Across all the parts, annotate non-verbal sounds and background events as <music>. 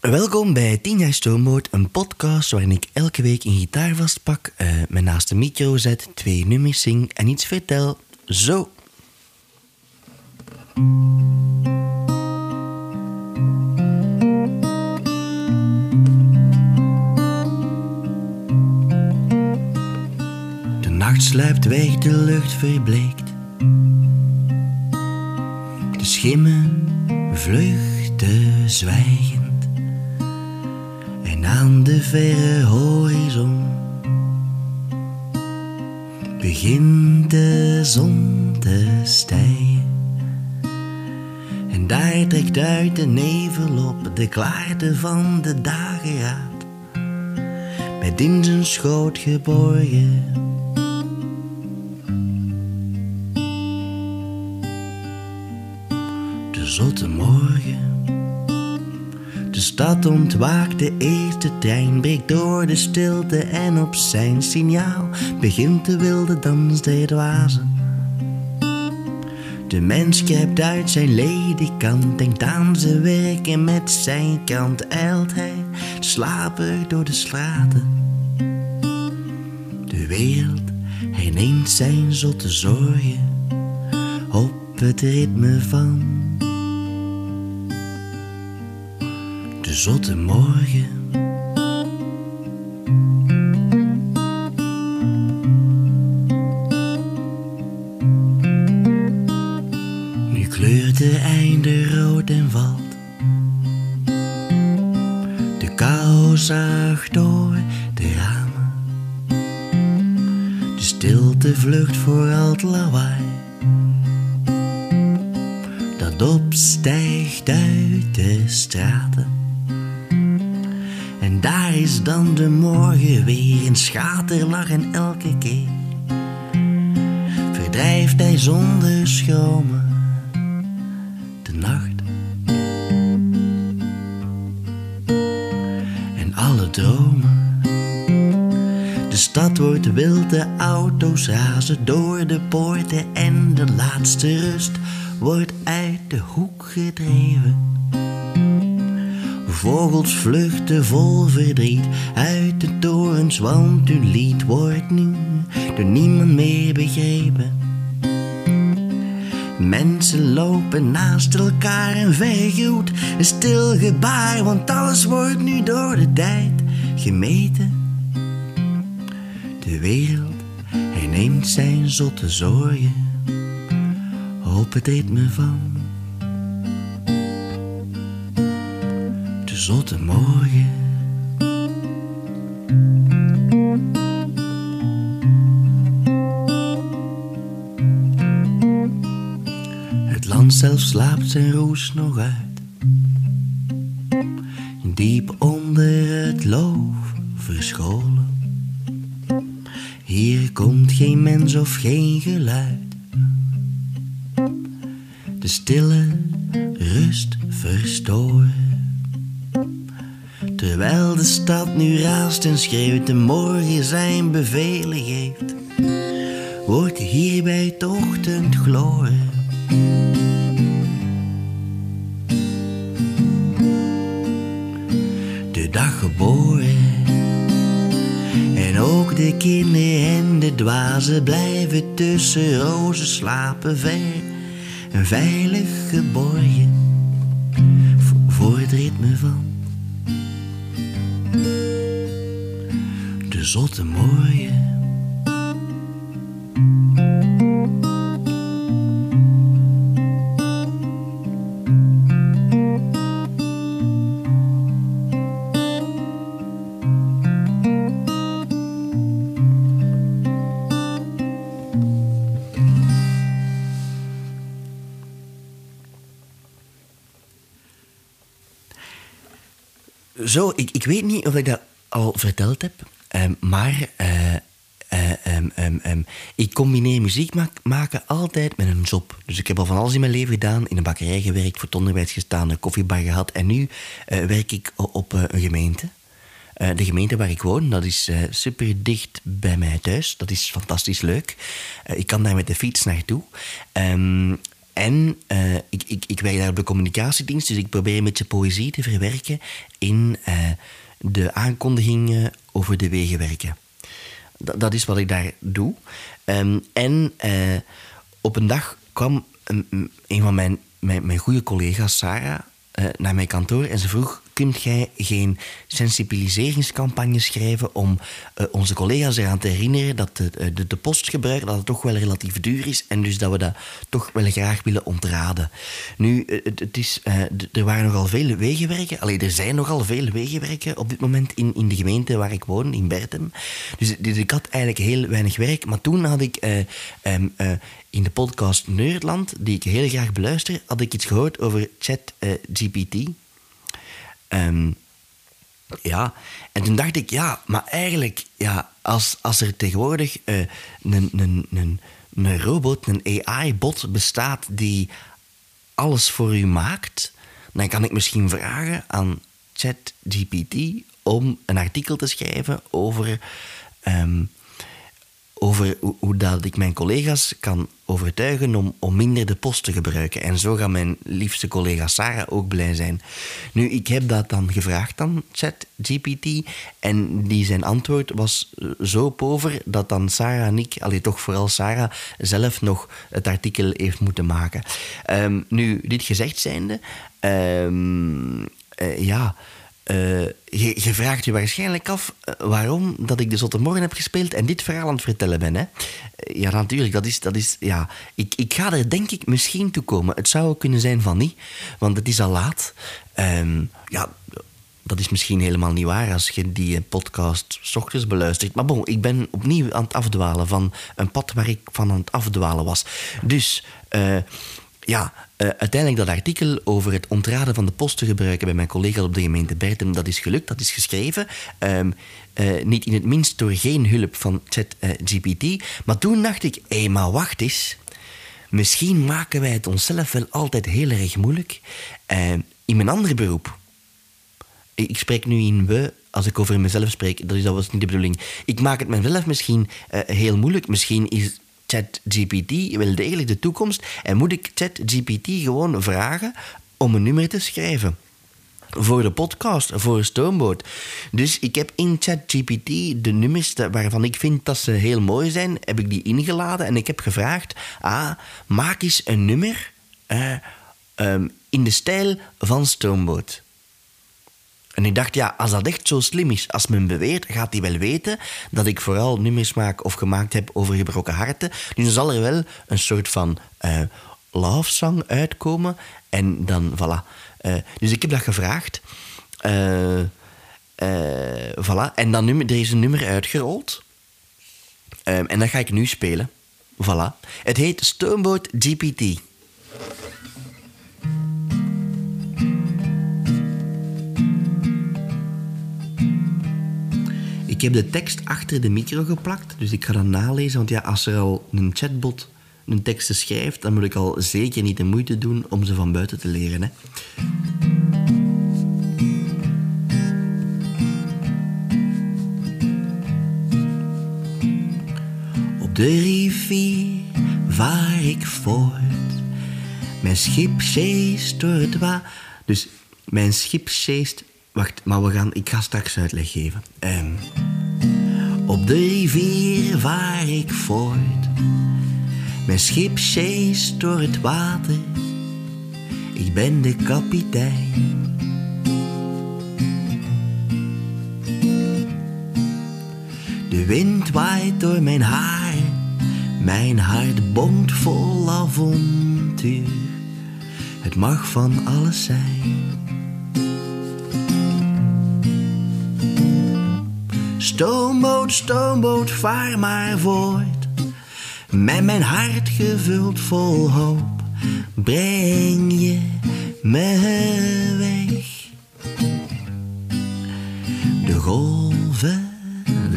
Welkom bij 10 jaar Stoomboot, een podcast waarin ik elke week een gitaar vastpak, uh, naast de micro zet, twee nummers zing en iets vertel. Zo. De nacht sluipt weg, de lucht verbleekt. De schimmen vluchten zwijgend. Aan de verre horizon begint de zon te stijgen. En daar trekt uit de nevel op de klaarte van de dageraad. Met in zijn schoot geborgen. De zotte morgen. De stad ontwaakt, de eerste trein breekt door de stilte en op zijn signaal begint de wilde dans der dwazen. De mens kruipt uit zijn ledikant, denkt aan zijn werk en met zijn kant eilt hij slaper door de straten. De wereld herneemt zijn zotte zorgen op het ritme van de zotte morgen. Nu kleurt de einde rood en valt. De kou zaagt door de ramen. De stilte vlucht voor al het lawaai. Dat opstijgt uit de straten. Daar is dan de morgen weer in schaterlach en elke keer verdrijft hij zonder schromen de nacht. En alle dromen. De stad wordt wild, de auto's razen door de poorten en de laatste rust wordt uit de hoek gedreven. Vogels vluchten vol verdriet uit de torens, want hun lied wordt nu door niemand meer begrepen. Mensen lopen naast elkaar en vergroet een stil gebaar, want alles wordt nu door de tijd gemeten. De wereld herneemt zijn zotte zorgen op het ritme van zotte morgen. Het land zelf slaapt zijn roes nog uit. Diep onder het loof verscholen. Hier komt geen mens of geen geluid. De stille rust verstoren. Terwijl de stad nu raast en schreeuwt en morgen zijn bevelen geeft, wordt hier bij het ochtendgloren de dag geboren. En ook de kinderen en de dwazen blijven tussen rozen slapen ver en veilig geborgen voor het ritme van zotte morgen. Zo, ik, ik weet niet of ik dat al verteld heb, ehm, maar eh, eh, ehm, ehm, ik combineer muziek ma- maken altijd met een job. Dus ik heb al van alles in mijn leven gedaan, in een bakkerij gewerkt, voor het onderwijs gestaan, een koffiebar gehad en nu eh, werk ik op een gemeente. De gemeente waar ik woon, dat is super dicht bij mij thuis. Dat is fantastisch leuk. Ik kan daar met de fiets naartoe. Ehm, en ik, ik, ik werk daar op de communicatiedienst, dus ik probeer een beetje poëzie te verwerken in de aankondigingen over de wegenwerken. Dat, dat is wat ik daar doe. Ehm, en eh, op een dag kwam een, een van mijn, mijn, mijn goede collega's, Sarah, naar mijn kantoor en ze vroeg kunt jij geen sensibiliseringscampagne schrijven om uh, onze collega's eraan te herinneren dat de, eh, de, de postgebruik dat het toch wel relatief duur is en dus dat we dat toch wel graag willen ontraden. Nu, eh, het, is, er waren nogal veel wegenwerken. Alleen er zijn nogal veel wegenwerken op dit moment in, in de gemeente waar ik woon, in Bertem. Dus, dus ik had eigenlijk heel weinig werk. Maar toen had ik um, in de podcast Nerdland, die ik heel graag beluister, had ik iets gehoord over ChatGPT. Um, ja, en toen dacht ik, ja, maar eigenlijk, ja, als, als er tegenwoordig uh, een, een, een, een robot, een AI-bot bestaat die alles voor u maakt, dan kan ik misschien vragen aan ChatGPT om een artikel te schrijven over um, over hoe, dat ik mijn collega's kan overtuigen om, om minder de post te gebruiken. En zo gaat mijn liefste collega Sarah ook blij zijn. Nu, ik heb dat dan gevraagd aan ChatGPT en die zijn antwoord was zo pover dat dan Sarah en ik, allee, toch vooral Sarah, zelf nog het artikel heeft moeten maken. Um, nu, dit gezegd zijnde, um, uh, ja... Uh, je, je, vraagt je waarschijnlijk af uh, waarom dat ik de Zotte Morgen heb gespeeld en dit verhaal aan het vertellen ben. Hè? Uh, ja, natuurlijk. Dat is, dat is, ja, ik, ik ga er denk ik misschien toe komen. Het zou kunnen zijn van niet, want het is al laat. Um, ja, dat is misschien helemaal niet waar als je die podcast ochtends beluistert. Maar bon, ik ben opnieuw aan het afdwalen van een pad waar ik van aan het afdwalen was. Dus ja, uh, uiteindelijk dat artikel over het ontraden van de post te gebruiken bij mijn collega op de gemeente Bertem, dat is gelukt, dat is geschreven. Um, uh, niet in het minst door geen hulp van ChatGPT. Uh, maar toen dacht ik, hé, hey, maar wacht eens. Misschien maken wij het onszelf wel altijd heel erg moeilijk. in mijn andere beroep. Ik spreek nu in we als ik over mezelf spreek, dat, is, dat was niet de bedoeling. Ik maak het mezelf misschien heel moeilijk. Misschien is ChatGPT wel degelijk de toekomst en moet ik ChatGPT gewoon vragen om een nummer te schrijven voor de podcast, voor stoomboot. Dus ik heb in ChatGPT de nummers waarvan ik vind dat ze heel mooi zijn, heb ik die ingeladen en ik heb gevraagd: ah, maak eens een nummer uh, um, in de stijl van stoomboot. En ik dacht, ja, als dat echt zo slim is, als men beweert, gaat hij wel weten dat ik vooral nummers maak of gemaakt heb over gebroken harten. Dus dan zal er wel een soort van uh, love song uitkomen. En dan, voilà. Uh, dus ik heb dat gevraagd. Uh, voilà. En dan nummer, er is een nummer uitgerold. Um, en dat ga ik nu spelen. Voilà. Het heet Stoomboot GPT. Ik heb de tekst achter de micro geplakt, dus ik ga dat nalezen. Want ja, als er al een chatbot een tekst schrijft, dan moet ik al zeker niet de moeite doen om ze van buiten te leren. Hè. Op de rivier waar ik voort, mijn schip zeest door het wa... Dus mijn schip zeest Wacht, maar we gaan, ik ga straks uitleg geven. Um, de rivier waar ik voort, mijn schip zeest door het water. Ik ben de kapitein. De wind waait door mijn haar, mijn hart bonkt vol avontuur. Het mag van alles zijn. Stoomboot, stoomboot, vaar maar voort. Met mijn hart gevuld vol hoop, breng je me weg. De golven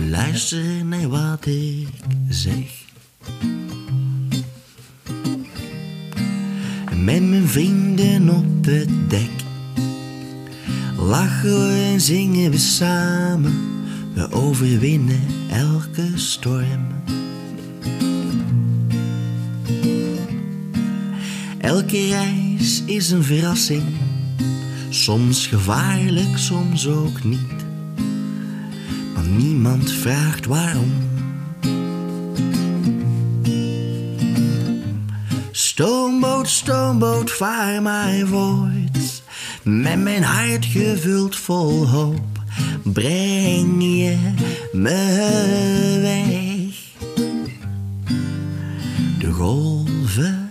luisteren naar wat ik zeg. Met mijn vrienden op het dek lachen we en zingen we samen we overwinnen elke storm. Elke reis is een verrassing, soms gevaarlijk, soms ook niet. Maar niemand vraagt waarom. Stoomboot, stoomboot, vaar mij voort. Met mijn hart gevuld vol hoop, breng je me weg. De golven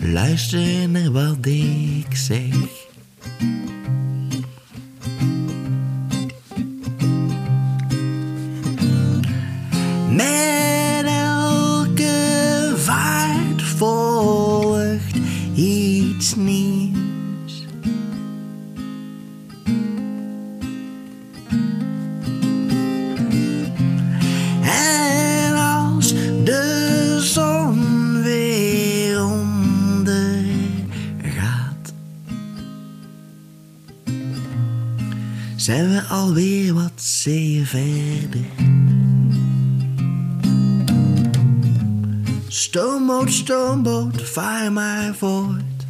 luisteren naar wat ik zeg. Zijn we alweer wat zeeën verder. Stoomboot, stoomboot, vaar maar voort.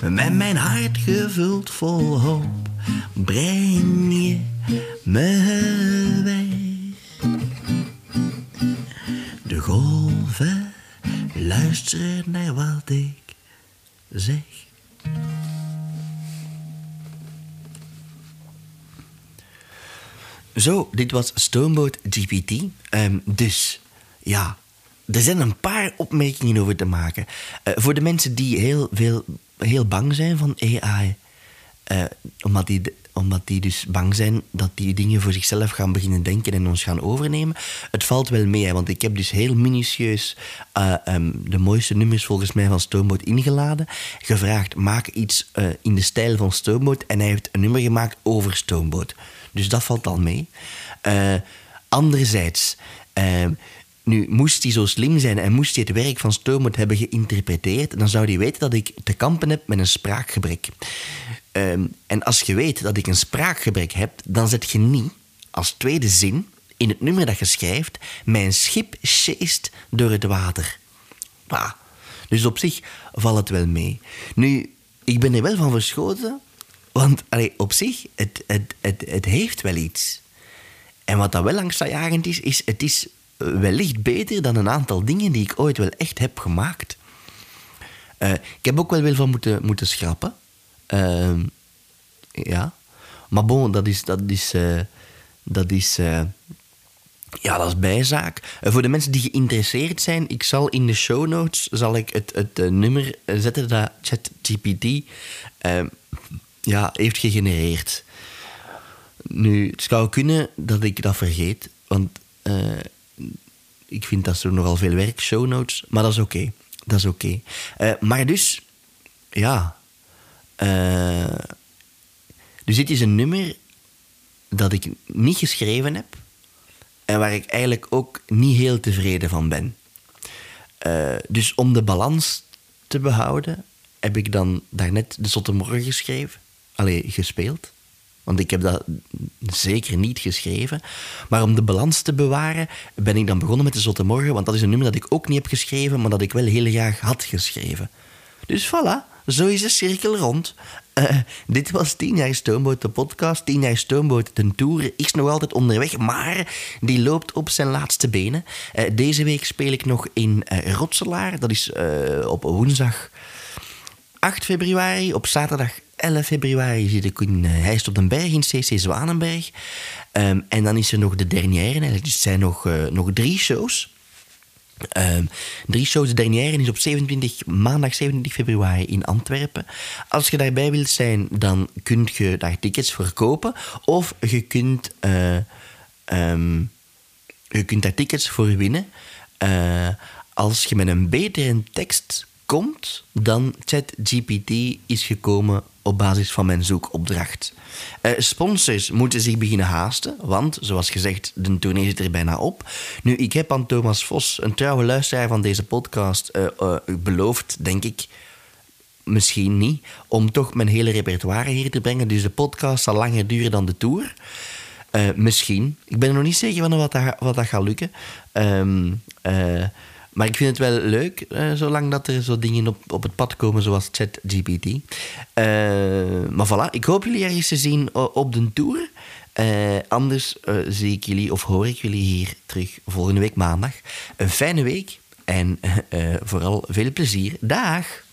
Met mijn hart gevuld vol hoop, breng je me weg. De golven luisteren naar wat ik zeg. Zo, dit was Stoomboot GPT. Ehm, dus, ja, er zijn een paar opmerkingen over te maken. Eh, voor de mensen die heel, veel, heel bang zijn van AI, eh, omdat, die, omdat die dus bang zijn dat die dingen voor zichzelf gaan beginnen denken en ons gaan overnemen. Het valt wel mee, want ik heb dus heel minutieus eh, ehm, de mooiste nummers volgens mij van Stoomboot ingeladen. Gevraagd, maak iets in de stijl van Stoomboot. En hij heeft een nummer gemaakt over Stoomboot. Dus dat valt al mee. Eh, anderzijds... ehm, nu, moest hij zo slim zijn en moest hij het werk van Stoomboot hebben geïnterpreteerd, dan zou hij weten dat ik te kampen heb met een spraakgebrek. Ehm, en als je weet dat ik een spraakgebrek heb, dan zet je niet als tweede zin in het nummer dat je schrijft: Mijn schip sjeest door het water. Dus op zich valt het wel mee. Nu, ik ben er wel van verschoten, want op zich, het, het, het, het heeft wel iets. En wat dat wel angstaanjagend is, is het is wellicht beter dan een aantal dingen die ik ooit wel echt heb gemaakt. Eh, ik heb ook wel veel van moeten, moeten schrappen. Ehm, ja. Maar bon, dat is... Dat is, eh, dat is eh, ja, dat is bijzaak. Eh, voor de mensen die geïnteresseerd zijn, ik zal in de show notes zal ik het, het eh, nummer zetten dat ChatGPT ja, heeft gegenereerd. Nu, het zou kunnen dat ik dat vergeet, want eh, ik vind dat zo nogal veel werk, show notes, maar dat is oké. Dat is oké. Eh, maar dus, ja. eh, dus dit is een nummer dat ik niet geschreven heb en waar ik eigenlijk ook niet heel tevreden van ben. Dus om de balans te behouden, heb ik dan daarnet de Zotte Morgen geschreven. Allee, gespeeld. Want ik heb dat zeker niet geschreven. Maar om de balans te bewaren, ben ik dan begonnen met de Zotte Morgen. Want dat is een nummer dat ik ook niet heb geschreven, maar dat ik wel heel graag had geschreven. Dus voilà, zo is de cirkel rond. Eh, dit was 10 jaar Stoomboot, de podcast. 10 jaar Stoomboot, de tour. Is nog altijd onderweg, maar die loopt op zijn laatste benen. Eh, deze week speel ik nog in eh, Rotselaar. Dat is op woensdag 8 februari. Op zaterdag 11 februari zit ik in Heist op den Berg in CC Zwanenberg. Ehm, en dan is er nog de dernière. het zijn nog, eh, nog drie shows. Ehm, drie shows. De dernière is op 27, maandag 27 februari in Antwerpen. Als je daarbij wilt zijn, dan kun je daar tickets voor kopen. Of je kunt, eh, ehm, je kunt daar tickets voor winnen. eh, als je met een betere tekst komt dan ChatGPT is gekomen op basis van mijn zoekopdracht. Eh, sponsors moeten zich beginnen haasten, want, zoals gezegd, de tournee zit er bijna op. Nu, ik heb aan Thomas Vos, een trouwe luisteraar van deze podcast, eh, eh, beloofd, denk ik, misschien niet, om toch mijn hele repertoire hier te brengen. Dus de podcast zal langer duren dan de tour. Misschien. Ik ben nog niet zeker van wat dat, gaat lukken. Ehm, eh, Maar ik vind het wel leuk, uh, zolang dat er zo dingen op, op het pad komen zoals ChatGPT. Uh, maar voilà, ik hoop jullie ergens te zien op de tour. Uh, anders zie ik jullie of hoor ik jullie hier terug volgende week maandag. Een fijne week en <laughs> vooral veel plezier. Dag!